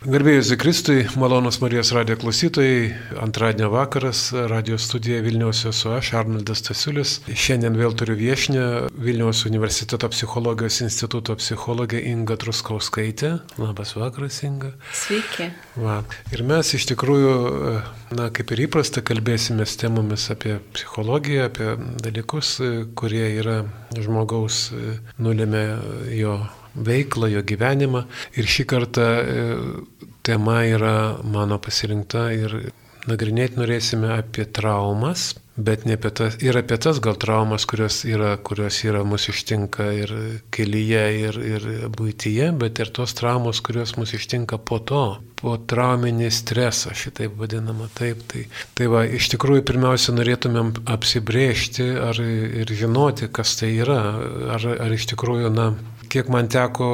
Garbėjus Zikristui, malonus Marijos radijo klausytojai, antradienio vakaras, radio studija Vilniaus esu aš, Arnoldas Tasiulis. Šiandien vėl turiu viešinę Vilniaus universiteto psichologijos instituto psichologė Inga Truskauskaitė. Labas vakaras, Inga. Sveiki. Va. Ir mes iš tikrųjų, na, kaip ir įprasta, kalbėsime temomis apie psichologiją, apie dalykus, kurie yra žmogaus nulėmė jo veiklą, jo gyvenimą. Ir šį kartą e, tema yra mano pasirinkta ir nagrinėti norėsime apie traumas, bet ne apie tas, ir apie tas gal traumas, kurios yra, kurios yra mūsų ištinka ir kelyje, ir, ir būtyje, bet ir tos traumos, kurios mūsų ištinka po to, po trauminį stresą, šitaip vadinama. Taip, tai, tai va, iš tikrųjų pirmiausia norėtumėm apsibriežti ar, ir žinoti, kas tai yra, ar, ar iš tikrųjų, na, kiek man teko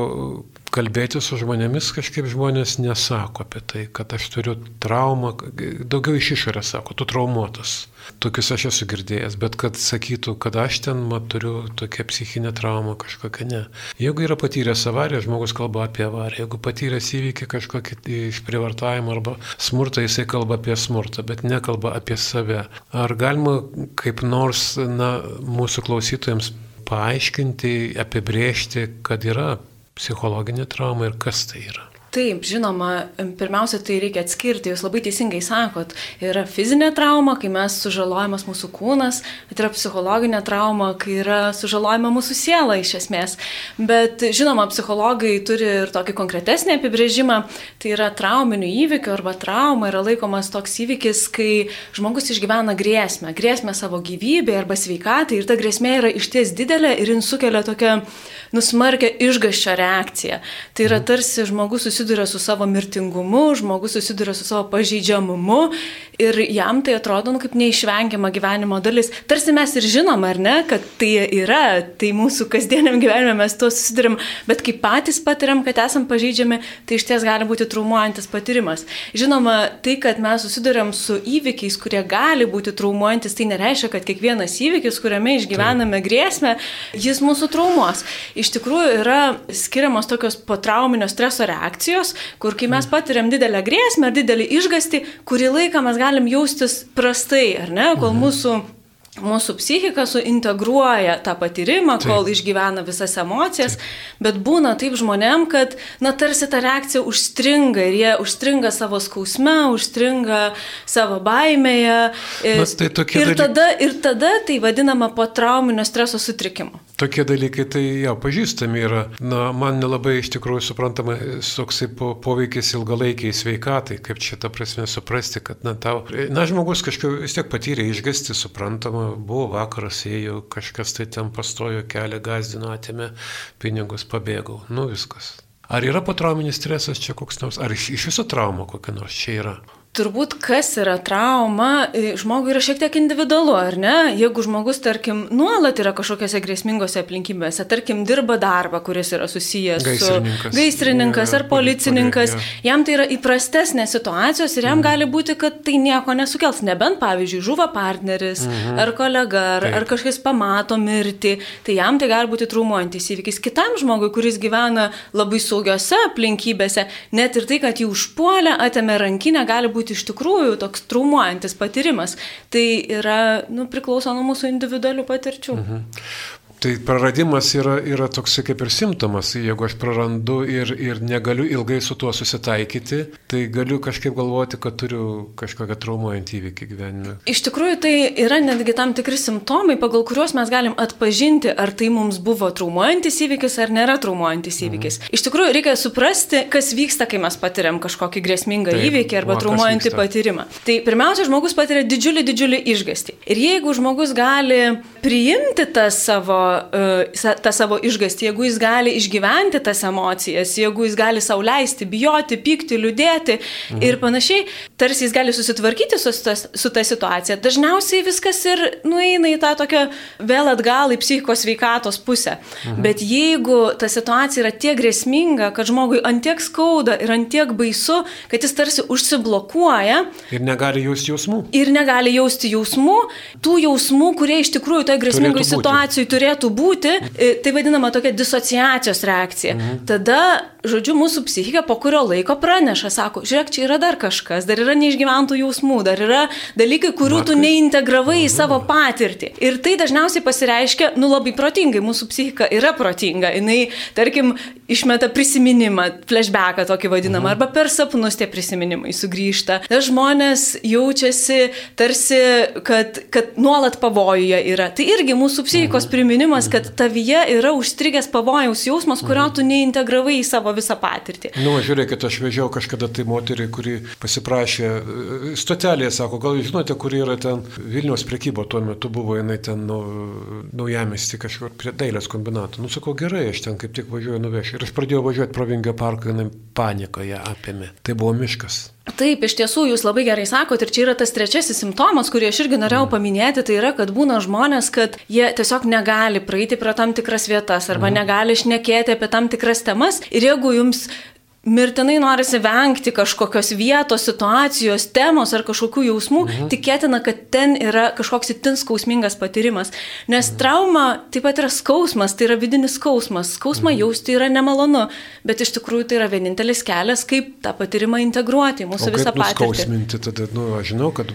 kalbėti su žmonėmis, kažkaip žmonės nesako apie tai, kad aš turiu traumą, daugiau iš išorės sako, tu traumuotas. Tokius aš esu girdėjęs, bet kad sakytų, kad aš ten ma, turiu tokią psichinę traumą kažkokią, ne. Jeigu yra patyręs avariją, žmogus kalba apie avariją. Jeigu patyręs įvykį kažkokį išprivartavimą arba smurtą, jisai kalba apie smurtą, bet nekalba apie save. Ar galima kaip nors, na, mūsų klausytojams paaiškinti, apibriežti, kad yra psichologinė trauma ir kas tai yra. Taip, žinoma, pirmiausia, tai reikia atskirti, jūs labai teisingai sakot, yra fizinė trauma, kai mes sužalojamas mūsų kūnas, bet yra psichologinė trauma, kai yra sužalojama mūsų siela iš esmės. Bet žinoma, psichologai turi ir tokį konkretesnį apibrėžimą, tai yra trauminių įvykių arba trauma yra laikomas toks įvykis, kai žmogus išgyvena grėsmę, grėsmę savo gyvybė arba sveikatai ir ta grėsmė yra išties didelė ir jin sukelia tokią nusmarkę išgaščio reakciją. Tai yra tarsi žmogus susiduria susiduria su savo mirtingumu, žmogus susiduria su savo pažeidžiamumu ir jam tai atrodo nu, kaip neišvengiama gyvenimo dalis. Tarsi mes ir žinom, ar ne, kad tai yra, tai mūsų kasdieniam gyvenime mes tuo susidurėm, bet kai patys patiriam, kad esam pažeidžiami, tai iš ties gali būti traumuojantis patyrimas. Žinoma, tai, kad mes susidurėm su įvykiais, kurie gali būti traumuojantis, tai nereiškia, kad kiekvienas įvykis, kuriame išgyvename grėsmę, jis mūsų traumuos. Iš tikrųjų yra skiriamos tokios potrauminio streso reakcijos situacijos, kur kai mes patiriam didelę grėsmę ar didelį išgasti, kurį laiką mes galim jaustis prastai, ar ne, kol mhm. mūsų mūsų psichika suintegruoja tą patyrimą, taip. kol išgyvena visas emocijas, taip. bet būna taip žmonėm, kad, na, tarsi ta reakcija užstringa ir jie užstringa savo skausme, užstringa savo baimėje. Ir, tai ir, dalyk... tada, ir tada tai vadinama po trauminio streso sutrikimu. Tokie dalykai tai jau pažįstami yra. Na, man nelabai iš tikrųjų suprantama toksai po, poveikis ilgalaikiai sveikatai, kaip čia ta prasme suprasti, kad, na, tau, na, žmogus kažkaip vis tiek patyrė išgasti, suprantama, buvo vakaras, ėjo, kažkas tai ten pastojo kelią, gazdino, atėmė pinigus, pabėgau, nu viskas. Ar yra potrauminis stresas čia koks nors, ar iš, iš viso trauma kokia nors čia yra? Turbūt kas yra trauma, e, žmogui yra šiek tiek individualu, ar ne? Jeigu žmogus, tarkim, nuolat yra kažkokiose grėsmingose aplinkybėse, tarkim, dirba darbą, kuris yra susijęs gaisrininkas. su gaisrininkas ar policininkas, ja. jam tai yra įprastesnės situacijos ir jam mm. gali būti, kad tai nieko nesukels, nebent, pavyzdžiui, žuva partneris mm -hmm. ar kolega, ar, Taip. ar kažkas pamato mirtį, tai jam tai gali būti traumuojantis įvykis. Kitam žmogui, kuris gyvena labai saugiose aplinkybėse, net ir tai, kad jį užpuolė, atėmė rankinę, gali būti būti iš tikrųjų toks traumuojantis patyrimas. Tai yra, nu, priklauso nuo mūsų individualių patirčių. Mhm. Tai praradimas yra, yra toks kaip ir simptomas. Jeigu aš prarandu ir, ir negaliu ilgai su tuo susitaikyti, tai galiu kažkaip galvoti, kad turiu kažkokią traumuojantį įvykį gyvenime. Iš tikrųjų, tai yra netgi tam tikri simptomai, pagal kuriuos mes galim atpažinti, ar tai mums buvo traumuojantis įvykis ar nėra traumuojantis mhm. įvykis. Mhm. Iš tikrųjų, reikia suprasti, kas vyksta, kai mes patiriam kažkokį grėsmingą Taip, įvykį arba traumuojantį patyrimą. Tai pirmiausia, žmogus patiria didžiulį, didžiulį išgastį. Ir jeigu žmogus gali priimti tą savo tą savo išgastį, jeigu jis gali išgyventi tas emocijas, jeigu jis gali sauliaisti, bijoti, pykti, liūdėti mhm. ir panašiai, tarsi jis gali susitvarkyti su, su ta situacija, dažniausiai viskas ir nueina į tą tokią vėl atgal į psichikos veikatos pusę. Mhm. Bet jeigu ta situacija yra tiek grėsminga, kad žmogui antiek skauda ir antiek baisu, kad jis tarsi užsiblokuoja. Ir negali jausti jausmų. Ir negali jausti jausmų, tų jausmų, kurie iš tikrųjų toje grėsmingoje situacijoje turėtų būti, e, tai vadinama tokia disociacijos reakcija. Mhm. Tada, žodžiu, mūsų psichika po kurio laiko praneša, sako, žiūrėk, čia yra dar kažkas, dar yra neišgyventų jausmų, dar yra dalykai, kurių Markai. tu neintegravai į savo patirtį. Ir tai dažniausiai pasireiškia, nu labai protingai, mūsų psichika yra protinga. Jis, tarkim, išmeta prisiminimą, flashbacką tokį vadinamą, mhm. arba per sapnus tie prisiminimai sugrįžta. Ir žmonės jaučiasi tarsi, kad, kad nuolat pavojuje yra. Tai irgi mūsų psichikos mhm. Priminimas, kad tavyje yra užstrigęs pavojaus jausmas, kurio mhm. tu neintegravai į savo visą patirtį. Nu, žiūrėkit, aš vežiau kažkada tai moterį, kuri pasiprašė stotelėje, sako, gal žinote, kur yra ten Vilniaus prekybo tuo metu buvo, jinai ten nu, naujamesti kažkur prie dailės kombinato. Nu, sakau, gerai, aš ten kaip tik važiuoju nuvešiu. Ir aš pradėjau važiuoti pro Vingio parką, jinai panikoje apėmė. Tai buvo miškas. Taip, iš tiesų, jūs labai gerai sakot, ir čia yra tas trečiasis simptomas, kurį aš irgi norėjau mm. paminėti, tai yra, kad būna žmonės, kad jie tiesiog negali praeiti pro tam tikras vietas arba mm. negali išnekėti apie tam tikras temas. Ir jeigu jums mirtinai norisi vengti kažkokios vietos, situacijos, temos ar kažkokių jausmų, mhm. tikėtina, kad ten yra kažkoks itin skausmingas patyrimas. Nes mhm. trauma taip pat yra skausmas, tai yra vidinis skausmas. Skausmą mhm. jausti yra nemalonu, bet iš tikrųjų tai yra vienintelis kelias, kaip tą patyrimą integruoti į mūsų visą patirtį. Skausminti tada, nu, aš žinau, kad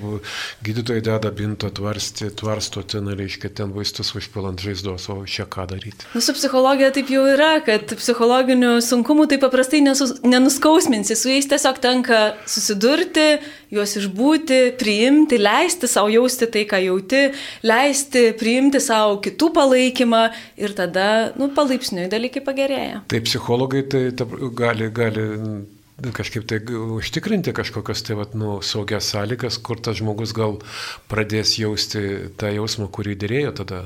gydytojai deda binto tvarsti, tvarsto ten, reiškia, ten vaistus užpilant žaizdos, o čia ką daryti. Nu, su psichologija taip jau yra, kad psichologinių sunkumų taip paprastai nesus nenuskausminsi, su jais tiesiog tenka susidurti, juos išbūti, priimti, leisti savo jausti tai, ką jauti, leisti priimti savo kitų palaikymą ir tada, nu, palaipsniui dalykai pagerėja. Tai psichologai tai ta, gali, gali kažkaip tai užtikrinti kažkokias tai, vat, nu, saugias sąlygas, kur tas žmogus gal pradės jausti tą jausmą, kurį dėrėjo tada.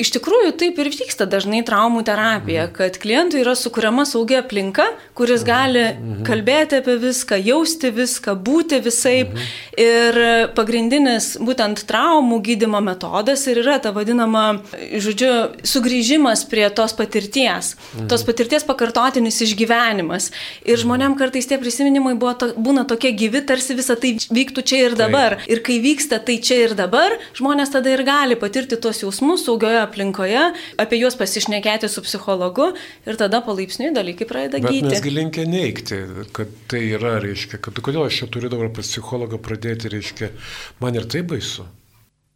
Iš tikrųjų, taip ir vyksta dažnai traumų terapija, mhm. kad klientui yra sukuriama saugia aplinka, kuris mhm. gali mhm. kalbėti apie viską, jausti viską, būti visai. Mhm. Ir pagrindinis būtent traumų gydimo metodas ir yra ta vadinama, žodžiu, sugrįžimas prie tos patirties, mhm. tos patirties pakartotinis išgyvenimas. Ir žmonėm kartais tie tie prisiminimai buvo to, būna tokie gyvi, tarsi visa tai vyktų čia ir dabar. Taip. Ir kai vyksta tai čia ir dabar, žmonės tada ir gali patirti tos jausmus saugioje aplinkoje, apie juos pasišnekėti su psichologu ir tada palaipsniui dalykai pradeda gydyti. Bet mes gilinkę neikti, kad tai yra, reiškia, kad kodėl aš čia turiu dabar pas psichologą pradėti, reiškia, man ir tai baisu.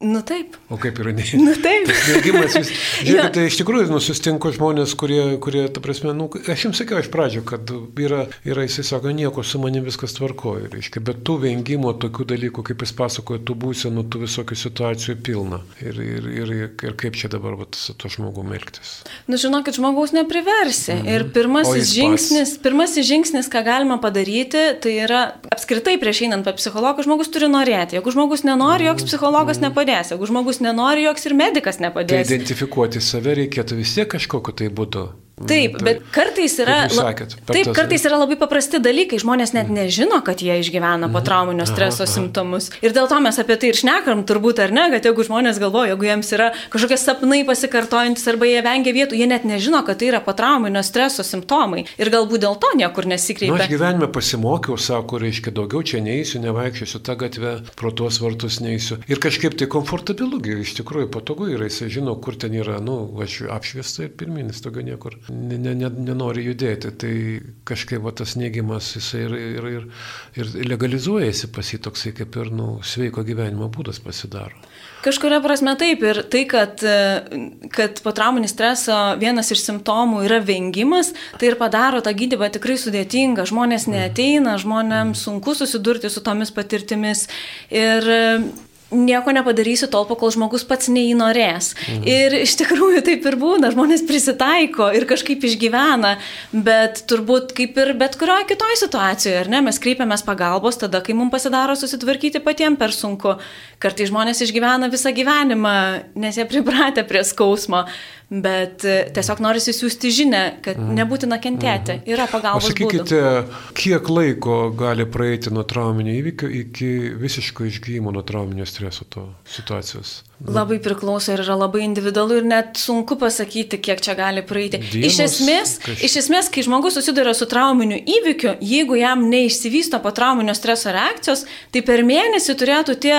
Nu taip. O kaip yra ne? Nu taip. Neigimas vis. Žiūrėk, tai iš tikrųjų nu, susitinku žmonės, kurie, kurie, ta prasme, nu, aš jums sakiau iš pradžio, kad yra, yra jisai sako, nieko su manim viskas tvarkoja, reiškia, bet tų vengimo, tokių dalykų, kaip jis pasakoja, tų būsenų, tų visokių situacijų pilna. Ir, ir, ir, ir kaip čia dabar vat, su to žmogumu elgtis? Nu, žinokit, žmogaus nepriversi. -hmm. Ir pirmasis žingsnis, pirmasis žingsnis, ką galima padaryti, tai yra apskritai prieš einant pas psichologą, žmogus turi norėti. Jeigu žmogus nenori, joks psichologas -hmm. nepadės nepadės. Jeigu žmogus nenori, joks ir medicas nepadės. Tai identifikuoti save reikėtų vis tiek kažkokiu tai būdu. Taip, tai, bet kartais yra, sakėt, taip, kartais yra labai paprasti dalykai, žmonės net mhm. nežino, kad jie išgyvena po mhm. trauminio streso aha, aha. simptomus. Ir dėl to mes apie tai ir šnekam, turbūt ar ne, kad jeigu žmonės galvoja, jeigu jiems yra kažkokie sapnai pasikartojantis arba jie vengia vietų, jie net nežino, kad tai yra po trauminio streso simptomai. Ir galbūt dėl to niekur nesikreipia. Na, aš gyvenime pasimokiau, sako, reiškia, daugiau čia neįsiu, nevaikščiosiu tą gatvę, pro tuos vartus neįsiu. Ir kažkaip tai komfortabilu, iš tikrųjų patogu yra, jisai žino, kur ten yra, nu, aš apšviesta ir pirminis, daugiau niekur ne, ne, ne, nenori judėti. Tai kažkaip va, tas neigimas jisai ir, ir, ir, ir legalizuojasi pas jį toksai kaip ir nu, sveiko gyvenimo būdas pasidaro. Kažkuria prasme taip ir tai, kad, kad potrauminis streso vienas iš simptomų yra vengimas, tai ir padaro tą gydybą tikrai sudėtingą. Žmonės neteina, žmonėms sunku susidurti su tomis patirtimis. Ir nieko nepadarysiu tol, kol žmogus pats neįnorės. Mhm. Ir iš tikrųjų taip ir būna, žmonės prisitaiko ir kažkaip išgyvena, bet turbūt kaip ir bet kurioje kitoje situacijoje, ar ne, mes kreipiamės pagalbos tada, kai mums pasidaro susitvarkyti patiems per sunku. Kartai žmonės išgyvena visą gyvenimą, nes jie pripratę prie skausmo, bet e, tiesiog norisi siūsti žinę, kad mhm. nebūtina kentėti, mhm. yra pagalbos. Pasakykite, būdų. kiek laiko gali praeiti nuo trauminio įvykio iki visiško išgyjimo nuo trauminio streso to situacijos? Labai priklauso ir yra labai individualu ir net sunku pasakyti, kiek čia gali praeiti. Dienos, iš, esmės, kaž... iš esmės, kai žmogus susiduria su trauminiu įvykiu, jeigu jam neišsivysto po trauminio streso reakcijos, tai per mėnesį turėtų tie,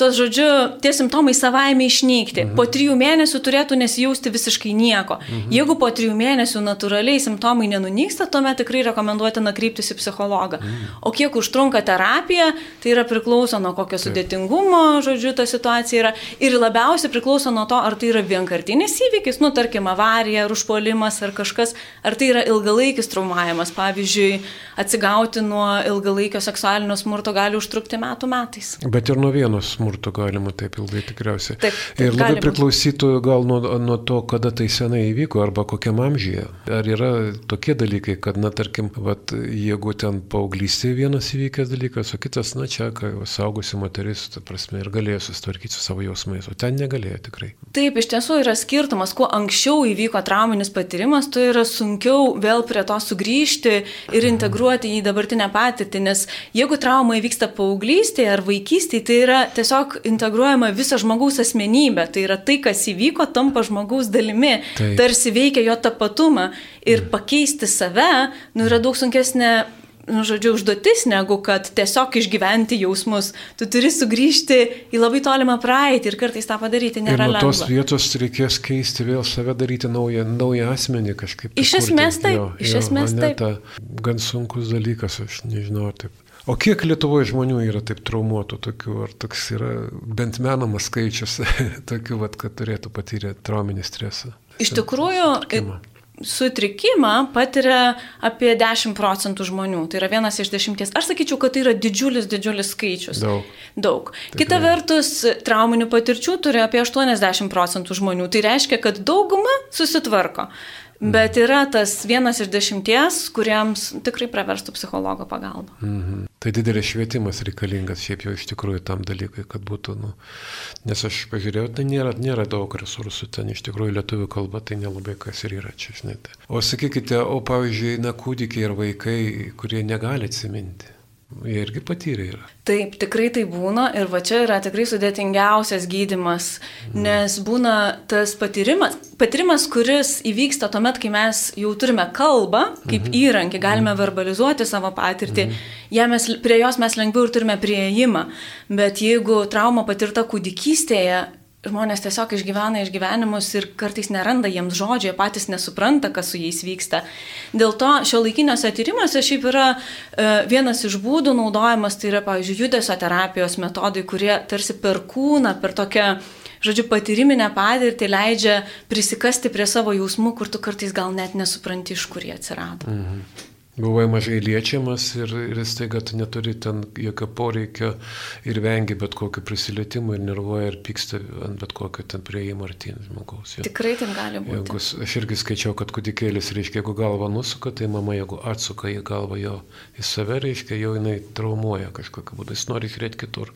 tos žodžiu, tie simptomai savaime išnykti. Mhm. Po trijų mėnesių turėtų nesijausti visiškai nieko. Mhm. Jeigu po trijų mėnesių natūraliai simptomai nenunyksta, tuomet tikrai rekomenduotina kryptis į psichologą. Mhm. O kiek užtrunka terapija, tai yra priklauso nuo kokio sudėtingumo, žodžiu, ta situacija yra. Ir labiausiai priklauso nuo to, ar tai yra vienkartinis įvykis, nu, tarkim, avarija, ar užpuolimas, ar kažkas, ar tai yra ilgalaikis traumavimas. Pavyzdžiui, atsigauti nuo ilgalaikio seksualinio smurto gali užtrukti metų metais. Bet ir nuo vieno smurto galima taip ilgai tikriausiai. Taip, taip, ir labai priklausytų gal nuo, nuo to, kada tai senai įvyko, arba kokiam amžyje. Ar yra tokie dalykai, kad, na, tarkim, vat, jeigu ten paauglystėje vienas įvykęs dalykas, o kitas, na, čia, kai saugusi moteris, ta prasme, ir galėjo susitvarkyti su savo jausmais, o ten negalėjo tikrai. Taip, iš tiesų yra skirtumas, kuo anksčiau įvyko trauminis patyrimas, tuo yra sunkiau vėl prie to sugrįžti ir integruoti į dabartinę patirtį, nes jeigu trauma įvyksta paauglystėje ar vaikystėje, tai yra tiesiog integruojama visa žmogaus asmenybė, tai yra tai, kas įvyko, tampa žmogaus dalimi, Taip. tarsi veikia jo tapatumą ir pakeisti save, nu, yra daug sunkesnė nu, žodžiu, užduotis, negu kad tiesiog išgyventi jausmus. Tu turi sugrįžti į labai tolimą praeitį ir kartais tą padaryti nėra lengva. Ir nuo tos vietos reikės keisti vėl save, daryti naują, naują asmenį kažkaip. Iš esmės taip, jo, iš jo, esmės taip. Ta, gan sunkus dalykas, aš nežinau, taip. O kiek Lietuvoje žmonių yra taip traumuotų tokių, ar toks yra bent menamas skaičius tokių, vat, kad turėtų patyrę trauminį stresą? Iš tikrųjų, Tarkimą sutrikimą patiria apie 10 procentų žmonių. Tai yra vienas iš dešimties. Aš sakyčiau, kad tai yra didžiulis, didžiulis skaičius. Daug. Daug. Tikrai. Kita vertus, trauminių patirčių turi apie 80 procentų žmonių. Tai reiškia, kad dauguma susitvarko. Bet yra tas vienas iš dešimties, kuriems tikrai praverstų psichologo pagalba. Mhm. Tai didelis švietimas reikalingas šiaip jau iš tikrųjų tam dalykui, kad būtų, nu, nes aš pažiūrėjau, tai nėra, nėra daug resursų, ten iš tikrųjų lietuvių kalba tai nelabai kas ir yra čia, žinai. O sakykite, o pavyzdžiui, na, kūdikiai ir vaikai, kurie negali atsiminti. Jie irgi patyrė yra. Taip, tikrai tai būna ir va čia yra tikrai sudėtingiausias gydimas, mm. nes būna tas patyrimas, patyrimas, kuris įvyksta tuomet, kai mes jau turime kalbą kaip -hmm. įrankį, galime -hmm. verbalizuoti savo patirtį, -hmm. mes, prie jos mes lengviau ir turime prieimą, bet jeigu trauma patirta kūdikystėje, žmonės tiesiog išgyvena išgyvenimus ir kartais neranda jiems žodžio, jie patys nesupranta, kas su jais vyksta. Dėl to šio laikiniuose tyrimuose šiaip yra e, vienas iš būdų naudojamas, tai yra, pavyzdžiui, judesio terapijos metodai, kurie tarsi per kūną, per tokią žodžiu, patyriminę patirtį leidžia prisikasti prie savo jausmų, kur tu kartais gal net nesupranti, iš kur jie atsirado. Mhm. Buvai mažai liečiamas ir, ir staiga tu neturi ten jokio poreikio ir vengi bet kokio prisilietimo ir nervuoja ir pyksta ant bet kokio ten prieimo artin žmogaus. Jo. Tikrai ten gali būti. Jeigu, aš irgi skaičiau, kad kudikėlis, reiškia, jeigu galva nusuka, tai mama, jeigu atsuka į galvą jo į save, reiškia, jau jinai traumuoja kažkokiu būdu, jis nori žiūrėti kitur.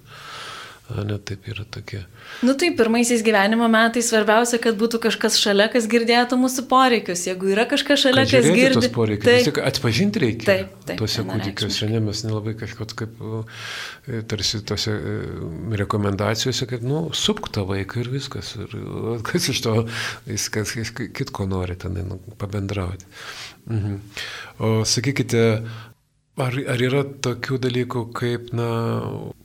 Ne, taip yra tokie. Nu taip, pirmaisiais gyvenimo metais svarbiausia, kad būtų kažkas šalia, kas girdėtų mūsų poreikius. Jeigu yra kažkas šalia, kad kas girdi. Tos poreikius, taip, tik atpažinti reikia. Taip, taip. Tuose kūdikiuose, ne, mes nelabai kažkoks kaip, e, tarsi tose e, rekomendacijose, kad, nu, supk tą vaiką ir viskas. Ir kas iš to, viskas, kitko nori ten nu, pabendrauti. Mhm. O sakykite, Ar, ar yra tokių dalykų kaip, na,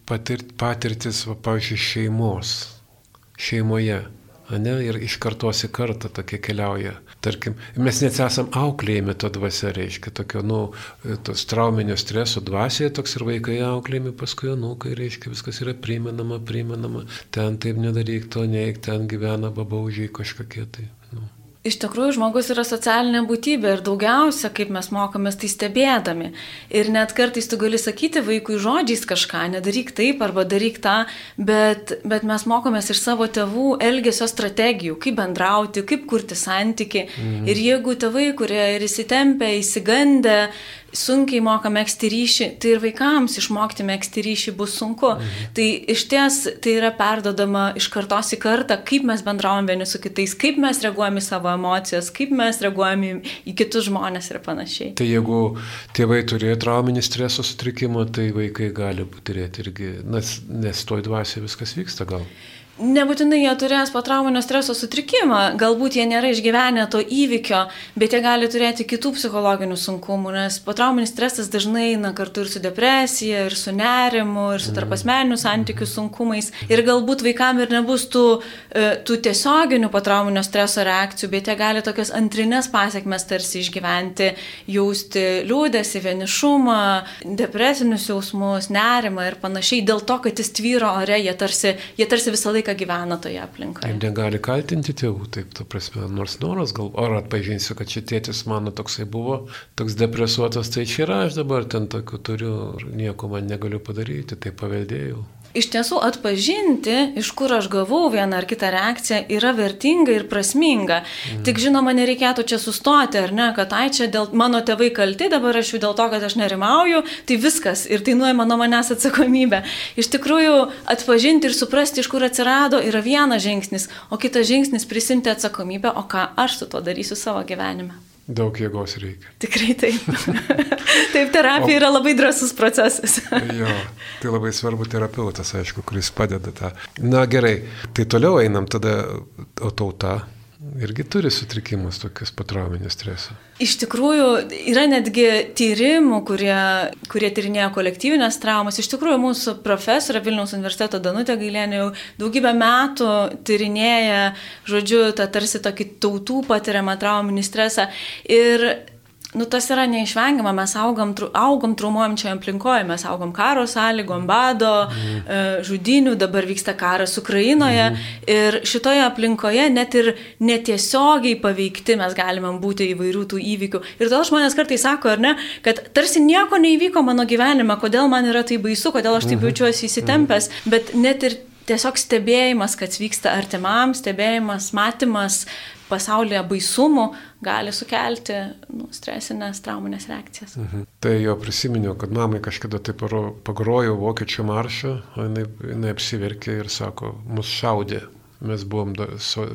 patirt, patirtis, va, pavyzdžiui, šeimos, šeimoje, ne, ir iš kartos į kartą tokie keliauja. Tarkim, mes net esam auklėjami to dvasia, reiškia, tokio, nu, tos trauminio streso dvasioje toks ir vaikai auklėjami, paskui anūkai, reiškia, viskas yra primenama, primenama, ten taip nedaryk, to neik, ten gyvena babaužiai kažkokie tai. Nu. Iš tikrųjų, žmogus yra socialinė būtybė ir daugiausia, kaip mes mokomės, tai stebėdami. Ir net kartais tu gali sakyti vaikui žodžiais kažką, nedaryk taip arba daryk tą, bet, bet mes mokomės iš savo tėvų elgesio strategijų, kaip bendrauti, kaip kurti santyki. Mhm. Ir jeigu tėvai, kurie ir įsitempę, įsigandę, sunkiai moka mėgsti ryšį, tai ir vaikams išmokti mėgsti ryšį bus sunku. Mhm. Tai iš ties tai yra perdodama iš kartos į kartą, kaip mes bendraujam vieni su kitais, kaip mes reaguojam į savo emocijas, kaip mes reaguojam į, į kitus žmonės ir panašiai. Tai jeigu tėvai turėjo trauminį streso sutrikimą, tai vaikai gali turėti irgi, nes, nes toj dvasioje viskas vyksta gal. Nebūtinai jie turės potrauminio streso sutrikimą, galbūt jie nėra išgyvenę to įvykio, bet jie gali turėti kitų psichologinių sunkumų, nes potrauminis stresas dažnai eina kartu ir su depresija, ir su nerimu, ir su tarpasmeninių santykių sunkumais. Ir galbūt vaikam ir nebus tų, e, tų tiesioginių potrauminio streso reakcijų, bet jie gali tokias antrinės pasiekmes tarsi išgyventi, jausti liūdėsi, vienišumą, depresinius jausmus, nerimą ir panašiai, dėl to, kad jis tvyro ore, jie tarsi, jie tarsi visą laiką laiką gyvena toje aplinkoje. Ir negali kaltinti tėvų, taip, ta prasme, nors noras, gal, ar atpažinsiu, kad čia tėtis mano toksai buvo, toks depresuotas, tai čia yra aš dabar ten tokių turiu, nieko man negaliu padaryti, tai paveldėjau iš tiesų atpažinti, iš kur aš gavau vieną ar kitą reakciją, yra vertinga ir prasminga. Mm. Tik žinoma, nereikėtų čia sustoti, ar ne, kad ai čia dėl mano tėvai kalti, dabar aš jų dėl to, kad aš nerimauju, tai viskas ir tai nuima nuo manęs atsakomybę. Iš tikrųjų, atpažinti ir suprasti, iš kur atsirado, yra vienas žingsnis, o kitas žingsnis prisimti atsakomybę, o ką aš su tuo darysiu savo gyvenime. Daug jėgos reikia. Tikrai taip. taip, terapija o, yra labai drasus procesas. jo, tai labai svarbu terapeutas, aišku, kuris padeda tą. Na gerai, tai toliau einam tada, o tauta irgi turi sutrikimus tokius patrauminio streso. Iš tikrųjų, yra netgi tyrimų, kurie, kurie tyrinėja kolektyvinės traumas. Iš tikrųjų, mūsų profesorė Vilniaus universiteto Danutė Gailienė jau daugybę metų tyrinėja, žodžiu, tą tarsi tokį tautų patiriamą trauminį stresą. Ir nu, tas yra neišvengiama, mes augam, augam traumuojančioje aplinkoje, mes augam karo sąlygom, bado, mhm. žudinių, dabar vyksta karas Ukrainoje mhm. ir šitoje aplinkoje net ir netiesiogiai paveikti mes galime būti įvairių tų įvykių. Ir todėl žmonės kartais sako, ar ne, kad tarsi nieko neįvyko mano gyvenime, kodėl man yra tai baisu, kodėl aš taip mhm. jaučiuosi įsitempęs, bet net ir tiesiog stebėjimas, kas vyksta artimam, stebėjimas, matymas pasaulyje baisumų gali sukelti nu, stresinės, trauminės reakcijas. Mhm. Tai jo prisiminiau, kad mamai kažkada taip pagrojau vokiečių maršą, o jinai, jinai apsiverkė ir sako, mus šaudė. Mes buvom, da, so,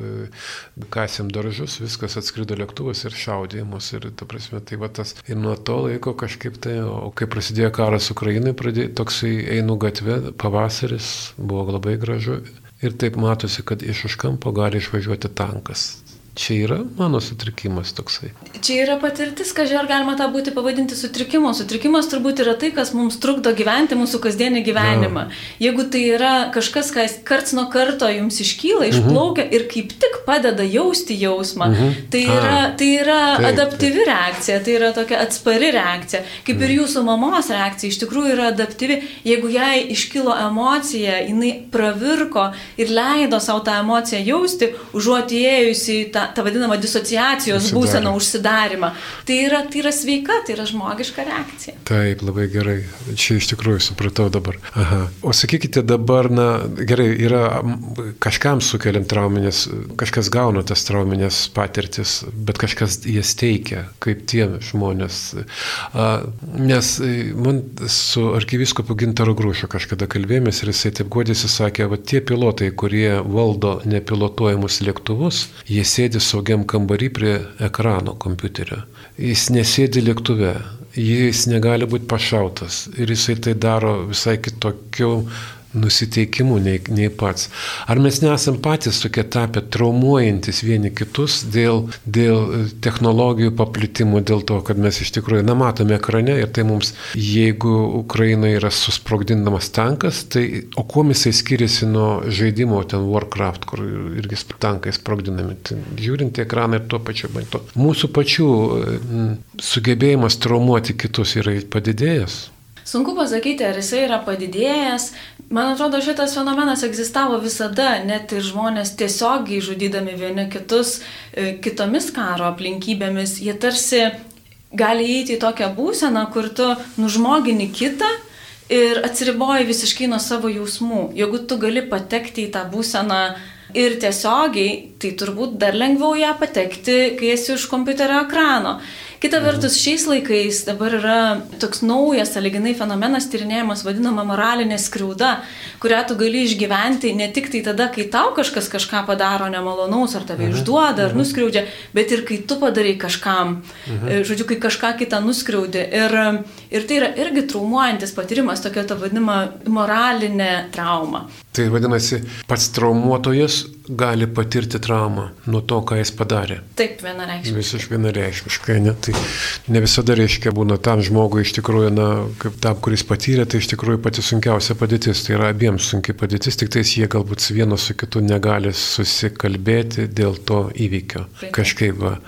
kasėm daržus, viskas atskrido lėktuvas ir šaudė mus. Ir, ta prasme, tai va tas. Ir nuo to laiko kažkaip tai, o kai prasidėjo karas Ukrainai, pradėjo toksai einu gatvė, pavasaris, buvo labai gražu. Ir taip matosi, kad iš už kampo gali išvažiuoti tankas. Čia yra mano sutrikimas toksai. Čia yra patirtis, kad ar galima tą būti pavadinti sutrikimu. Sutrikimas turbūt yra tai, kas mums trukdo gyventi mūsų kasdienį gyvenimą. Ja. Jeigu tai yra kažkas, kas karts nuo karto jums iškyla, mhm. išplaukia -huh. ir kaip tik padeda jausti jausmą, mhm. tai yra, tai yra taip, adaptyvi taip. reakcija, tai yra tokia atspari reakcija. Kaip -huh. ir mhm. jūsų mamos reakcija, iš tikrųjų yra adaptyvi. Jeigu jai iškilo emocija, jinai pravirko ir leido savo tą emociją jausti, užuot įėjusi į tą tą vadinamą disociacijos būseną, užsidarimą. Tai yra, tai yra sveika, tai yra žmogiška reakcija. Taip, labai gerai. Čia iš tikrųjų supratau dabar. Aha. O sakykite dabar, na, gerai, yra kažkam sukeliam trauminės, kažkas gauna tas trauminės patirtis, bet kažkas jas teikia, kaip tie žmonės. A, nes e, man su arkiviskopu Gintaro Grūšiu kažkada kalbėjomės ir jisai taip godėsi sakė, va tie pilotai, kurie valdo nepilotuojamus lėktuvus, jie sėdi sėdi saugiam kambarį prie ekrano kompiuterio. Jis nesėdi lėktuve, jis negali būti pašautas ir jisai tai daro visai kitokiu nusiteikimu nei, nei pats. Ar mes nesam patys tokie tapę traumuojantis vieni kitus dėl, dėl technologijų paplitimų, dėl to, kad mes iš tikrųjų, na, matome ekrane ir tai mums, jeigu Ukraina yra susprogdinamas tankas, tai o kuo jisai skiriasi nuo žaidimo ten Warcraft, kur irgi tankai sprogdinami, tai, žiūrint į ekraną ir tuo pačiu maitu. Mūsų pačių m, sugebėjimas traumuoti kitus yra padidėjęs. Sunku pasakyti, ar jisai yra padidėjęs. Man atrodo, šitas fenomenas egzistavo visada, net ir žmonės tiesiogiai žudydami vieni kitus e, kitomis karo aplinkybėmis, jie tarsi gali įeiti į tokią būseną, kur tu nužmogini kitą ir atsiriboji visiškai nuo savo jausmų. Jeigu tu gali patekti į tą būseną ir tiesiogiai, tai turbūt dar lengviau ją patekti, kai esi už kompiuterio ekrano. Kita vertus, šiais laikais dabar yra toks naujas, saliginai fenomenas tyrinėjimas vadinama moralinė skriauda, kurią tu gali išgyventi ne tik tai tada, kai tau kažkas kažką padaro nemalonaus, ar tave mhm. išduoda, ar mhm. nuskriaudžia, bet ir kai tu padarai kažkam, mhm. žodžiu, kai kažką kitą nuskriaudi. Ir, ir tai yra irgi traumuojantis patyrimas, tokia ta vadinama moralinė trauma. Tai vadinasi, pats traumuotojas gali patirti traumą nuo to, ką jis padarė. Taip, vienareikšmiškai. Visiškai vienareikšmiškai, ne? Tai ne visada reiškia būna tam žmogui iš tikrųjų, na, kaip tam, kuris patyrė, tai iš tikrųjų pati sunkiausia padėtis. Tai yra abiems sunkiai padėtis, tik tais jie galbūt vienas su kitu negali susikalbėti dėl to įvykio. Kažkaip va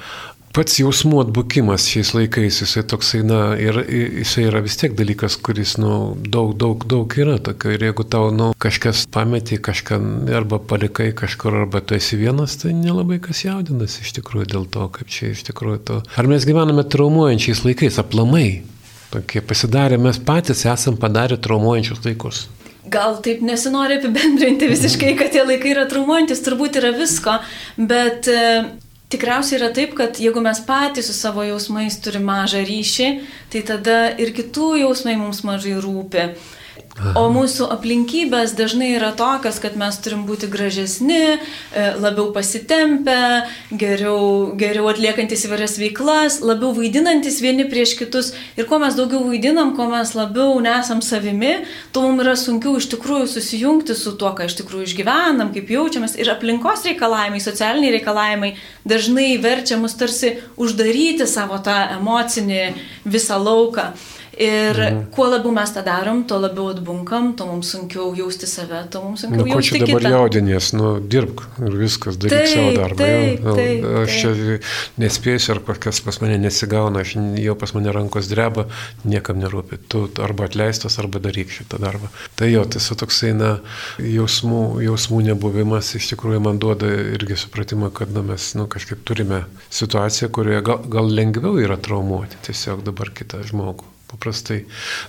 pats jausmų atbukimas šiais laikais, jisai toksai, na, ir jisai yra vis tiek dalykas, kuris, nu, daug, daug, daug yra tokio. Ir jeigu tau, nu, kažkas pametė kažką, arba palikai kažkur, arba tu esi vienas, tai nelabai kas jaudinasi iš tikrųjų dėl to, kaip čia iš tikrųjų to. Ar mes gyvename traumuojančiais laikais, aplamai? Tokie pasidarė, mes patys esam padarę traumuojančius laikus. Gal taip nesinori apibendrinti visiškai, kad tie laikai yra traumuojantis, turbūt yra visko, bet Tikriausiai yra taip, kad jeigu mes patys su savo jausmais turime mažą ryšį, tai tada ir kitų jausmai mums mažai rūpi. O mūsų aplinkybės dažnai yra tokios, kad mes turim būti gražesni, e, labiau pasitempę, geriau, geriau atliekantis įvairias veiklas, labiau vaidinantis vieni prieš kitus. Ir kuo mes daugiau vaidinam, kuo mes labiau nesam savimi, tuo mums yra sunkiau iš tikrųjų susijungti su tuo, ką iš tikrųjų išgyvenam, kaip jaučiamės. Ir aplinkos reikalavimai, socialiniai reikalavimai dažnai verčia mus tarsi uždaryti savo tą emocinį visą lauką. Ir mhm. kuo labiau mes tą darom, tuo labiau atbunkam, tuo mums sunkiau jausti save, tuo mums sunkiau nu, jausti kitą. Nu, ko čia dabar jaudinės, nu, dirbk ir viskas, daryk taip, savo darbą. Taip, jau, taip, nu, aš čia nespėsiu, ar kažkas pas mane nesigauna, aš jau pas mane rankos dreba, niekam nerūpi. Tu arba atleistas, arba daryk šitą darbą. Tai jo, su toksai, na, jausmų, jausmų nebuvimas iš tikrųjų man duoda irgi supratimą, kad na, mes, nu, kažkaip turime situaciją, kurioje gal, gal lengviau yra traumuoti tiesiog dabar kitą žmogų. Paprastai,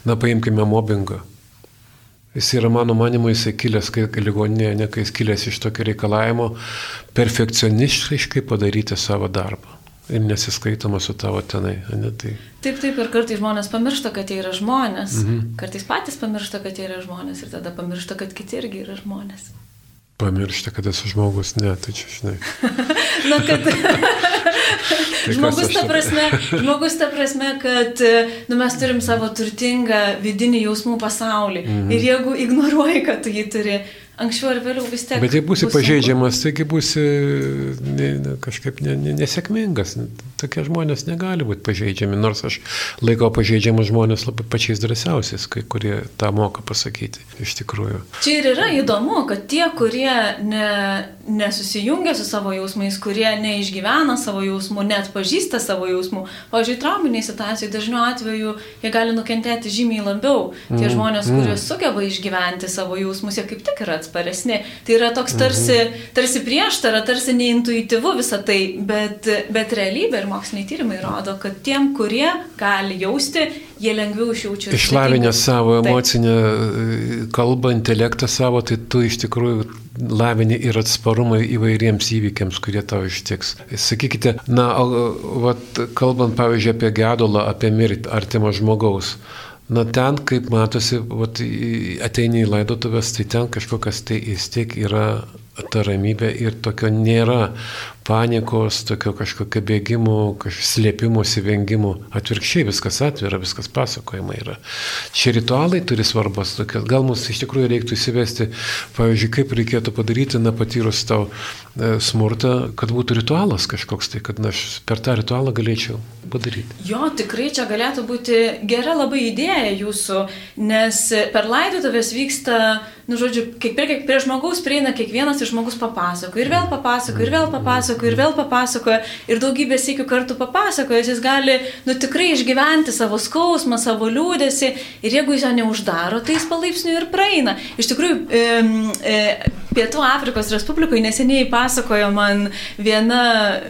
na paimkime mobbingą. Jis yra, mano manimu, jisai kilęs, kai ligoninėje, ne kai jis kilęs iš tokio reikalavimo perfekcionistiškai padaryti savo darbą. Ir nesiskaitoma su tavo tenai. Ne, tai... Taip, taip, ir kartais žmonės pamiršta, kad jie yra žmonės. Mhm. Kartais patys pamiršta, kad jie yra žmonės ir tada pamiršta, kad kiti irgi yra žmonės. Pamiršta, kad esu žmogus, ne, tai čia žinai. Na, kad Tai žmogus, ta prasme, žmogus ta prasme, kad nu, mes turim savo turtingą vidinį jausmų pasaulį. Mm -hmm. Ir jeigu ignoruoji, kad tu jį turi, anksčiau ar vėliau vis tiek. Bet jei būsi bus pažeidžiamas, taigi būsi ne, ne, kažkaip ne, ne, nesėkmingas. Tokie žmonės negali būti pažeidžiami, nors aš laikau pažeidžiamus žmonės labai pačiais drąsiausiais, kai kurie tą moka pasakyti iš tikrųjų. Čia ir yra įdomu, kad tie, kurie ne, nesusijungia su savo jausmais, kurie neišgyvena savo jausmų, net pažįsta savo jausmų, pavyzdžiui, trauminiai situacijai dažniu atveju jie gali nukentėti žymiai labiau. Tie mm, žmonės, kurie mm. sugeba išgyventi savo jausmus, jie kaip tik yra atsparesni. Tai yra toks tarsi, mhm. tarsi prieštara, tarsi neintuityvu visą tai, bet, bet realybė ir moksliniai tyrimai rodo, kad tiem, kurie gali jausti, jie lengviau išjaučia. Išlavinę savo emocinę Taip. kalbą, intelektą savo, tai tu iš tikrųjų lavini ir atsparumą įvairiems įvykiams, kurie tau ištiks. Sakykite, na, vat, kalbant pavyzdžiui apie gedulą, apie mirtį artimo žmogaus. Na ten, kaip matosi, vat, ateini į laidotuvės, tai ten kažkokias tai vis tiek yra ta ramybė ir tokio nėra panikos, tokio kažkokio bėgimo, kažkokio slėpimosi, vengimo. Atvirkščiai viskas atvira, viskas pasakojama yra. Šie ritualai turi svarbos tokios. Gal mums iš tikrųjų reiktų įsivesti, pavyzdžiui, kaip reikėtų padaryti, na, patyrus tau e, smurtą, kad būtų ritualas kažkoks, tai kad na, aš per tą ritualą galėčiau padaryti. Jo, tikrai čia galėtų būti gera labai idėja jūsų, nes per laidotuvės vyksta, nu, žodžiu, kaip ir kiek prie žmogaus prieina kiekvienas iš žmogus papasako ir vėl papasako ir vėl papasako papasakoja ir vėl papasakoja ir daugybę sėkių kartų papasakoja, jis gali, nu tikrai išgyventi savo skausmą, savo liūdėsi ir jeigu jis jo neuždaro, tai jis palaipsniui ir praeina. Iš tikrųjų, e, e, Pietų Afrikos Respublikoje neseniai pasakojo man viena,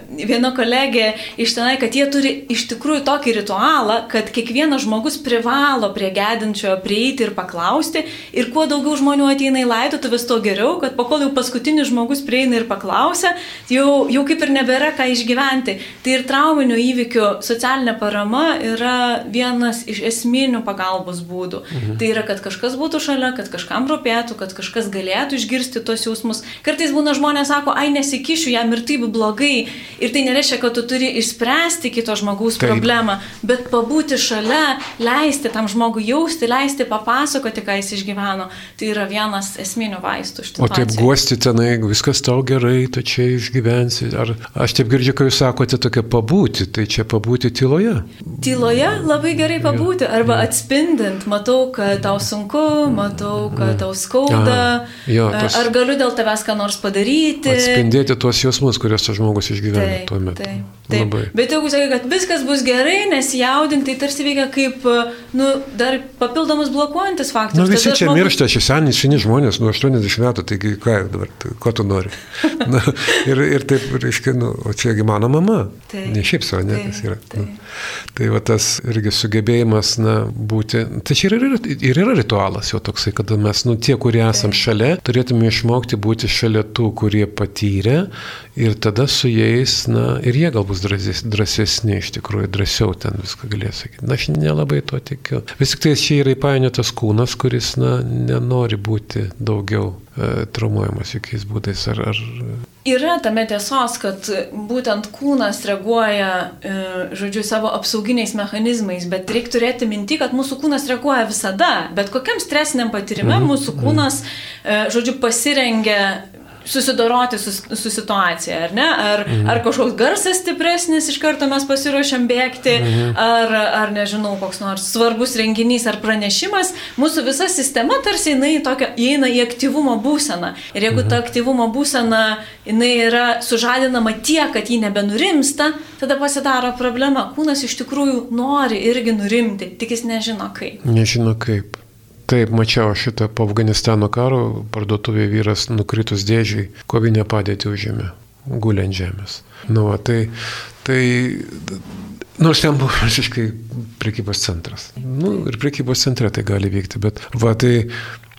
viena kolegė iš tenai, kad jie turi iš tikrųjų tokį ritualą, kad kiekvienas žmogus privalo prie gedinčio prieiti ir paklausti. Ir kuo daugiau žmonių ateina į laidotuves, tuo geriau, kad po kol jau paskutinis žmogus prieina ir paklausia, jau, jau kaip ir nebėra ką išgyventi. Tai ir trauminių įvykių socialinė parama yra vienas iš esminių pagalbos būdų. Mhm. Tai yra, kad kažkas būtų šalia, kad kažkam rūpėtų, kad kažkas galėtų išgirsti tuos jausmus. Kartais būna žmonės sako, ai nesikišiu, jam ir taip blogai. Ir tai nereiškia, kad tu turi išspręsti kito žmogaus taip. problemą, bet pabūti šalia, leisti tam žmogui jausti, leisti papasakoti, ką jis išgyveno. Tai yra vienas esminių vaistų. O taip guosti tenai, viskas tau gerai, tu čia išgyvensi. Ar aš taip girdžiu, kai jūs sakote tokia pabūti, tai čia pabūti tyloje? Tyloje labai gerai pabūti, arba atspindint, matau, kad tau sunku, matau, kad tau skauda. Aha, jo, tos... Ar galiu dėl tavęs ką nors padaryti. Atspindėti tuos jausmus, kuriuos tas žmogus išgyvena tuo metu. Taip, taip. Labai. Bet jeigu sakai, kad viskas bus gerai, nesijaudink, tai tarsi veikia kaip, nu, dar papildomas blokuojantis faktorius. Na, nu, visi Tada čia žmogus... miršta, šis seniai, seni žmonės, nuo 80 metų, taigi ką dabar, tai, ko tu nori. Na, ir, ir taip, reiškia, nu, o čiagi mano mama. Taip, ne šiaip savo, ne, tas yra. Taip. Nu, tai va tas irgi sugebėjimas, na, būti, tai čia ir yra, ir yra ritualas jau toksai, kad mes, nu, tie, kurie esam taip. šalia, turėtume išmokti būti šalia tų, kurie patyrė ir tada su jais, na, ir jie gal bus drąsesni iš tikrųjų, drąsiau ten viską galės sakyti. Na, aš nelabai to tikiu. Vis tik tai čia yra įpainiotas kūnas, kuris, na, nenori būti daugiau e, traumuojamas jokiais būdais. Ar, ar... Yra tame tiesos, kad būtent kūnas reaguoja, e, žodžiu, savo apsauginiais mechanizmais, bet reikia turėti minti, kad mūsų kūnas reaguoja visada, bet kokiam stresiniam patyrime mm -hmm. mūsų kūnas, e, žodžiu, pasirengia susidoroti su, su situacija, ar ne? Ar, mhm. ar kažkoks garsas stipresnis, iš karto mes pasiruošiam bėgti, mhm. ar, ar nežinau, koks nors svarbus renginys ar pranešimas, mūsų visa sistema tarsi jinai tokia, įeina į aktyvumo būseną. Ir jeigu mhm. ta aktyvumo būsena jinai yra sužadinama tiek, kad ji nebenurimsta, tada pasidaro problema. Kūnas iš tikrųjų nori irgi nurimti, tik jis nežino kaip. Nežino kaip. Taip, mačiau šitą po Afganistano karo parduotuvėje vyras nukritus dėžiai kovinę padėtį užėmė, guliant žemės. Nu, va, tai, tai Nors ten buvo visiškai prekybos centras. Nu, ir prekybos centre tai gali vykti, bet va tai,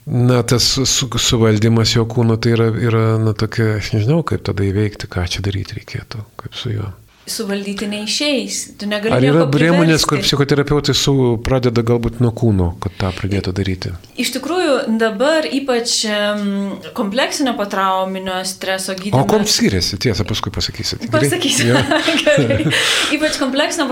na, tas su, suvaldymas jo kūno tai yra, yra, na, tokia, aš nežinau, kaip tada įveikti, ką čia daryti reikėtų, kaip su juo suvaldyti neišeis. Tu negali. Ar yra priemonės, kur psichoterapeutai su pradeda galbūt nuo kūno, kad tą pradėtų daryti? Iš tikrųjų, dabar ypač kompleksinio patrauminio streso gydymas. O kom skiriasi, tiesą paskui pasakysit. Pasakysiu. Ja. ypač kompleksinio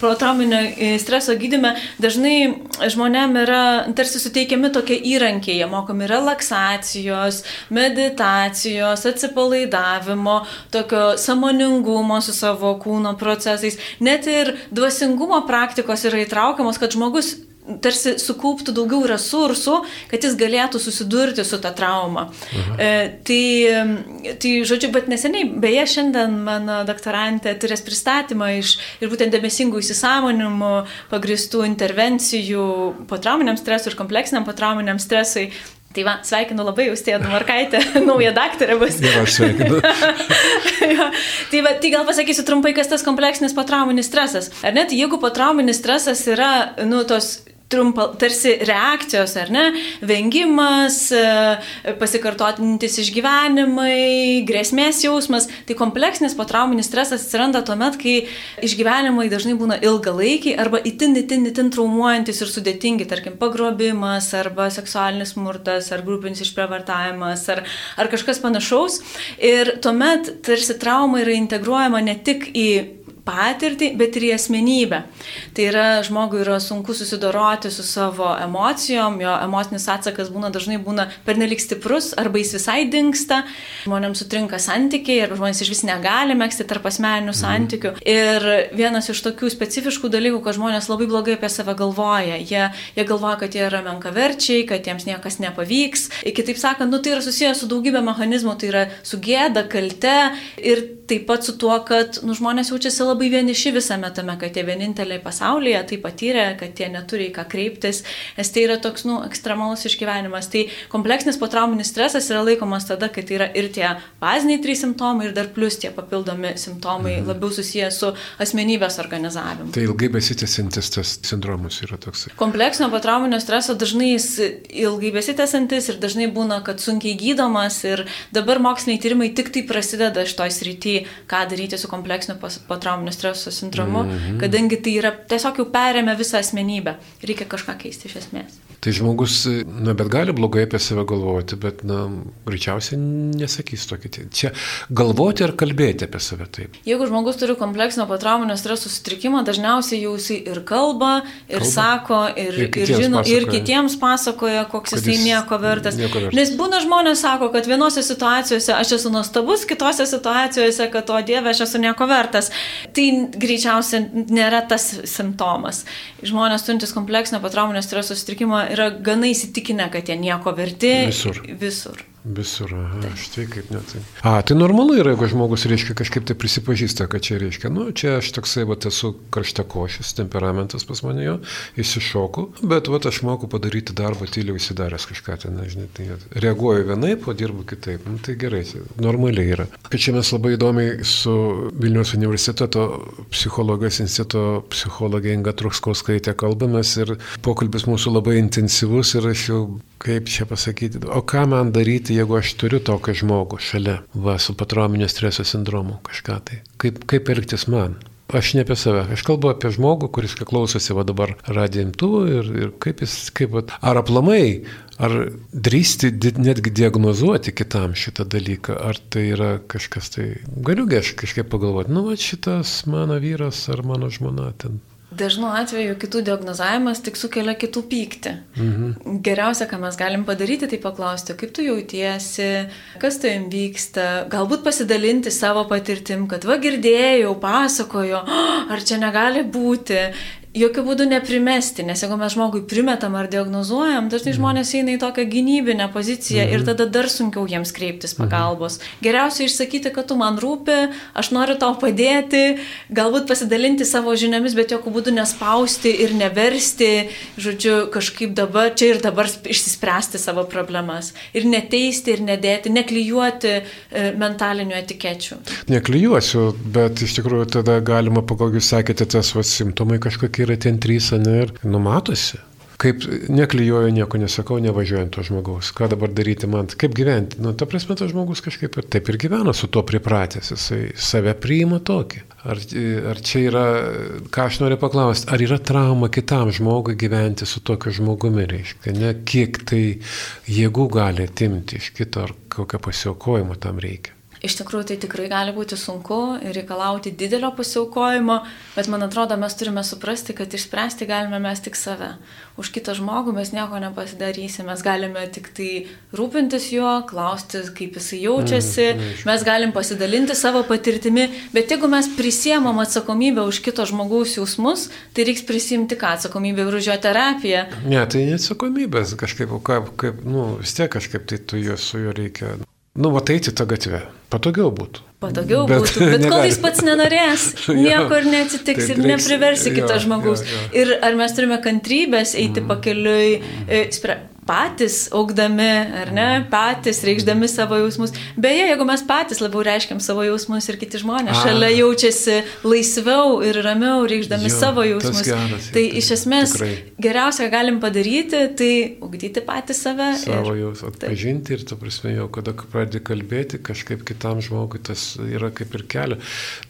patrauminio e, streso gydime dažnai žmonėm yra tarsi suteikiami tokie įrankiai, jie mokomi relaksacijos, meditacijos, atsipalaidavimo, tokio samoningumo su savo savo kūno procesais, net ir dvasingumo praktikos yra įtraukiamos, kad žmogus tarsi sukauptų daugiau resursų, kad jis galėtų susidurti su ta trauma. Mhm. E, tai, tai, žodžiu, bet neseniai, beje, šiandien mano doktorantė turės pristatymą iš ir būtent dėmesingų įsisamonimų pagristų intervencijų potrauminiam stresui ir kompleksiniam potrauminiam stresui. Tai va, sveikinu labai Austėją Markaitę, naują daktarę bus. Ir aš sveikinu. jo, tai, va, tai gal pasakysiu trumpai, kas tas kompleksinis potrauminis stresas. Ar net jeigu potrauminis stresas yra, nu, tos trumpa, tarsi reakcijos, ar ne, vengimas, e, pasikartotintis išgyvenimai, grėsmės jausmas, tai kompleksinis potrauminis stresas atsiranda tuo met, kai išgyvenimai dažnai būna ilgalaikiai arba itin, itin, itin traumuojantis ir sudėtingi, tarkim, pagrobimas arba seksualinis smurtas ar grupinis išprievartavimas ar, ar kažkas panašaus. Ir tuomet tarsi trauma yra integruojama ne tik į patirtį, bet ir į asmenybę. Tai yra, žmogui yra sunku susidoroti su savo emocijom, jo emocinis atsakas būna dažnai būna pernelik stiprus arba jis visai dinksta, žmonėms sutrinka santykiai arba žmonės iš vis negali mėgsti tarp asmeninių mhm. santykių. Ir vienas iš tokių specifiškų dalykų, kad žmonės labai blogai apie save galvoja. Jie, jie galvoja, kad jie yra menkaverčiai, kad jiems niekas nepavyks. Kitaip sakant, nu, tai yra susijęs su daugybė mechanizmų, tai yra su gėda, kalte ir taip pat su tuo, kad nu, žmonės jaučiasi labai vieniši visame tame, kad jie vieninteliai pasaulyje tai patyrė, kad jie neturi į ką kreiptis, nes tai yra toks nu, ekstremalus išgyvenimas. Tai kompleksinis potrauminis stresas yra laikomas tada, kai tai yra ir tie baziniai trys simptomai, ir dar plus tie papildomi simptomai mhm. labiau susiję su asmenybės organizavimu. Tai ilgai besitęsintis tas sindromas yra toks. Kompleksinio potrauminio streso dažnai jis ilgai besitęsintis ir dažnai būna, kad sunkiai gydomas ir dabar moksliniai tyrimai tik tai prasideda iš toj srity, ką daryti su kompleksiniu potrauminio streso sindromu, mm -hmm. kadangi tai yra tiesiog jau perėmė visą asmenybę. Reikia kažką keisti iš esmės. Tai žmogus, na, bet gali blogai apie save galvoti, bet, na, greičiausiai nesakys tokį. Čia galvoti ar kalbėti apie save taip. Jeigu žmogus turi kompleksinio potrauminio streso sutrikimą, dažniausiai jau jisai ir kalba, ir kalba. sako, ir, ir, ir žino, pasakoja. ir kitiems pasakoja, koks jisai nieko vertas. nieko vertas. Nes būna žmonės sako, kad vienose situacijose aš esu nuostabus, kitose situacijose, kad o Dieve, aš esu nieko vertas. Tai greičiausiai nėra tas simptomas. Žmonės turintys kompleksinio potrauminio streso sutrikimą yra gana įsitikinę, kad jie nieko verti. Visur. Visur. Visur, aha, štai kaip net. Tai. A, tai normalu yra, jeigu žmogus, reiškia, kažkaip tai prisipažįsta, kad čia reiškia, nu, čia aš toksai, va, esu karštakošis, temperamentas pas mane jo, įsišoku, bet, va, aš moku padaryti darbą tyliau įsidaręs kažką ten, nežinai, tai reaguoju vienaip, o dirbu kitaip. Nu, tai gerai, tai normaliai yra. Kad čia mes labai įdomiai su Vilnius universiteto psichologijos instituto psichologė Inga Trukskauskaitė kalbamės ir pokalbis mūsų labai intensyvus ir aš jau kaip čia pasakyti, o ką man daryti, jeigu aš turiu tokį žmogų šalia, va, su patrominio streso sindromu, kažką tai. Kaip, kaip elgtis man? Aš ne apie save, aš kalbu apie žmogų, kuris klausosi va dabar radijimtų ir, ir kaip jis, kaip, ar aplamai, ar drįsti netgi diagnozuoti kitam šitą dalyką, ar tai yra kažkas tai, galiu aš kažkaip pagalvoti, nu va šitas mano vyras ar mano žmona ten Dažnu atveju kitų diagnozavimas tik sukelia kitų pyktį. Mhm. Geriausia, ką mes galim padaryti, tai paklausti, kaip tu jautiesi, kas tu jam vyksta, galbūt pasidalinti savo patirtim, kad va girdėjau, pasakojo, ar čia negali būti, jokių būdų neprimesti, nes jeigu mes žmogui primetam ar diagnozuojam, dažnai mhm. žmonės eina į tokią gynybinę poziciją mhm. ir tada dar sunkiau jiems kreiptis mhm. pagalbos. Mhm. Geriausia išsakyti, kad tu man rūpi, aš noriu tau padėti, galbūt pasidalinti savo žiniomis, bet jokių būdų nespausti ir neversti, žodžiu, kažkaip dabar, čia ir dabar išsispręsti savo problemas. Ir neteisti, ir nedėti, neklyjuoti e, mentalinių etikečių. Neklyjuosiu, bet iš tikrųjų tada galima, pagal jūs sakėte, tas va, simptomai kažkokie yra ten trys, ne, ir numatosi. Kaip neklyjuoju, nieko nesakau, nevažiuojant to žmogaus. Ką dabar daryti man? Kaip gyventi? Nu, ta prasme, tas žmogus kažkaip ir taip ir gyvena su tuo pripratęs. Jisai save priima tokį. Ar, ar čia yra, ką aš noriu paklausti, ar yra trauma kitam žmogui gyventi su tokiu žmogumi, reiškia, ne kiek tai jėgų gali atimti iš kito, ar kokio pasiaukojimo tam reikia. Iš tikrųjų, tai tikrai gali būti sunku ir reikalauti didelio pasiaukojimo, bet man atrodo, mes turime suprasti, kad išspręsti galime mes tik save. Už kitą žmogų mes nieko nepasidarysime, mes galime tik tai rūpintis juo, klausti, kaip jisai jaučiasi, mm, mes galim pasidalinti savo patirtimi, bet jeigu mes prisiemam atsakomybę už kito žmogaus jausmus, tai reiks prisimti ką atsakomybę ir už jo terapiją. Ne, tai neatsakomybės kažkaip, kaip, kaip, nu, vis tiek kažkaip tai tu jo su juo reikia. Nu, va, eiti tą gatvę. Patogiau būtų. Patogiau bet, būtų, bet kol jis pats nenorės, nieko ir neatsitiks tai ir reiks, nepriversi kito žmogaus. Jo, jo. Ir ar mes turime kantrybės eiti mm. pakeliui, e, patys augdami, ar ne, patys reikšdami savo jausmus. Beje, jeigu mes patys labiau reiškiam savo jausmus ir kiti žmonės A. šalia jaučiasi laisviau ir ramiau reikšdami jo, savo jausmus, geras, tai iš esmės tikrai. geriausia, ką galim padaryti, tai ugdyti patį save. Savo ir, jausmus, atpažinti ir, tu prasme, jau kada pradedi kalbėti, kažkaip kitam žmogui tas yra kaip ir kelia.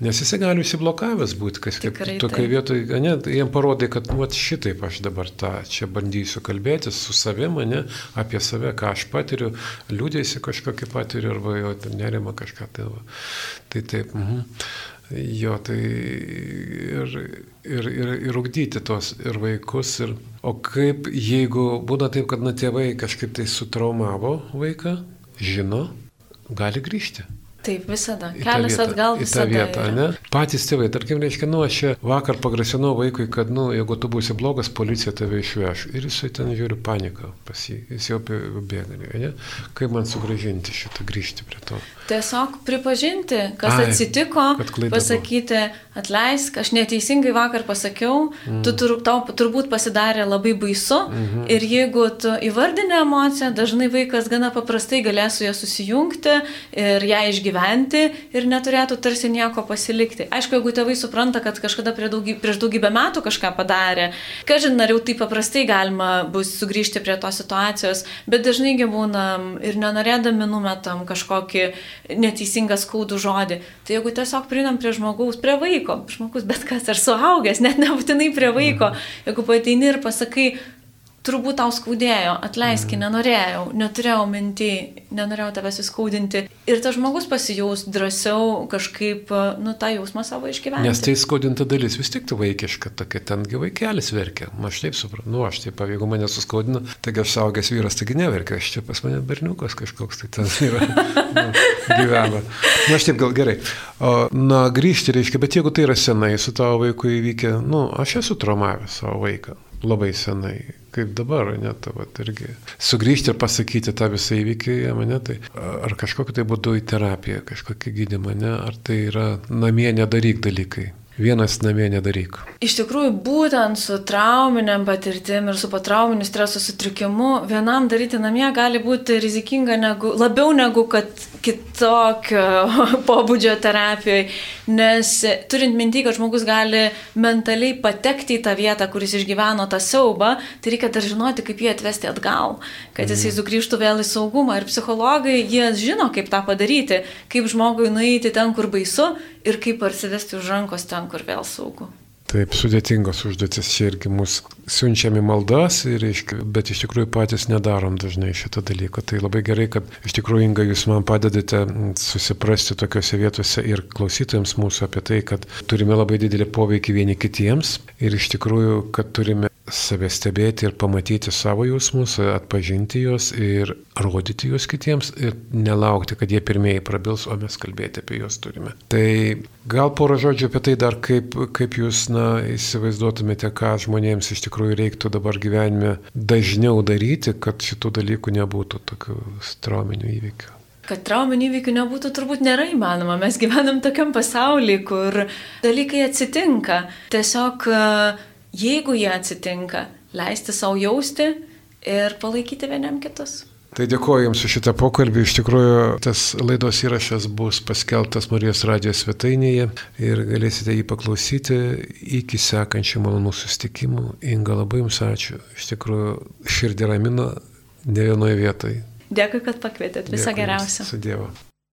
Nes jisai gali užsiblokavęs būti, kas kaip tokia vietoje, ne, jiem parodai, kad, nu, šitaip aš dabar tą čia bandysiu kalbėtis su savimi ne, apie save, ką aš patiriu, liūdėsi kažkokį patiriu arba jo nerima kažką. Tai, va. tai taip. Mhm. Jo, tai ir, ir, ir, ir ugdyti tos ir vaikus. Ir, o kaip jeigu būna taip, kad na, tėvai kažkaip tai sutraumavo vaiką, žino, gali grįžti. Taip, visada. Kelias vietą, atgal į tą visada. vietą, yra. ne? Patys tėvai, tarkim, reiškia, nu, aš vakar pagrasinau vaikui, kad, nu, jeigu tu būsi blogas, policija tave išveš. Ir jisai ten žiūri paniką pas jį, jis jau bėga, ne? Kaip man sugražinti šitą, grįžti prie to. Tiesiog pripažinti, kas Ai, atsitiko, pasakyti, atleisk, aš neteisingai vakar pasakiau, mm. tu tur, tau turbūt pasidarė labai baisu mm -hmm. ir jeigu tu įvardini emociją, dažnai vaikas gana paprastai galės su ja susijungti ir ją išgyventi ir neturėtų tarsi nieko pasilikti. Aišku, jeigu tėvai supranta, kad kažkada prie daugy, prieš daugybę metų kažką padarė, kažin ar jau taip paprastai galima bus sugrįžti prie tos situacijos, bet dažnai būnam ir nenorėdami numetam kažkokį neteisingą skaudų žodį. Tai jeigu tiesiog prieinam prie žmogaus, prie vaiko, žmogus bet kas ar suaugęs, net nebūtinai prie vaiko, jeigu pateini ir pasakai, turbūt tau skaudėjo, atleiski, nenorėjau, neturėjau mintį, nenorėjau tavęs įskaudinti. Ir tas žmogus pasijaus drąsiau kažkaip, nu, tą jausmą savo išgyventi. Nes tai skaudinta dalis vis tik tu vaikiška, tokia tengi vaikelis verkia. Aš taip suprantu, nu aš taip, jeigu mane suskaudina, taigi aš saugęs vyras, taigi neverkia, aš čia pas mane berniukas kažkoks tai ten yra, nu, gyvena. Na aš taip gal gerai. O, na grįžti reiškia, bet jeigu tai yra senai su tavo vaiku įvykę, nu aš esu traumavęs savo vaiką labai senai kaip dabar, net tavo, irgi sugrįžti ir pasakyti tą visą įvykį, mane tai, ar kažkokiu tai būdu į terapiją, kažkokį gydymą, ne, ar tai yra namie nedaryk dalykai. Vienas namie nedaryk. Iš tikrųjų, būtent su trauminiam patirtim ir su potrauminiu streso sutrikimu vienam daryti namie gali būti rizikinga negu, labiau negu kad kitokio pobūdžio terapijoje, nes turint mintį, kad žmogus gali mentaliai patekti į tą vietą, kuris išgyveno tą siaubą, tai reikia dar žinoti, kaip jį atvesti atgal, kad jisai sugrįžtų vėl į saugumą. Ir psichologai, jie žino, kaip tą padaryti, kaip žmogui nueiti ten, kur baisu ir kaip parsivesti už rankos ten, kur vėl saugu. Taip, sudėtingos užduotis čia irgi mus siunčiami maldas, ir, bet iš tikrųjų patys nedarom dažnai šitą dalyką. Tai labai gerai, kad iš tikrųjų, Inga, jūs man padedate susiprasti tokiuose vietose ir klausytojams mūsų apie tai, kad turime labai didelį poveikį vieni kitiems ir iš tikrųjų, kad turime save stebėti ir pamatyti savo jausmus, atpažinti juos ir rodyti juos kitiems ir nelaukti, kad jie pirmieji prabils, o mes kalbėti apie juos turime. Tai gal porą žodžių apie tai dar, kaip, kaip jūs na, įsivaizduotumėte, ką žmonėms iš tikrųjų reiktų dabar gyvenime dažniau daryti, kad šitų dalykų nebūtų tokių trauminių įvykių. Kad trauminių įvykių nebūtų, turbūt nėra įmanoma. Mes gyvenam tokiam pasaulyje, kur dalykai atsitinka. Tiesiog jeigu jie atsitinka, leisti savo jausti ir palaikyti vienam kitus. Tai dėkuoju Jums už šitą pokalbį. Iš tikrųjų, tas laidos įrašas bus paskelbtas Marijos radijos svetainėje ir galėsite jį paklausyti iki sekančių malonų sustikimų. Inga, labai Jums ačiū. Iš tikrųjų, širdį ramina ne vienoje vietoje. Dėkui, kad pakvietėt. Visą geriausią. Su Dievu.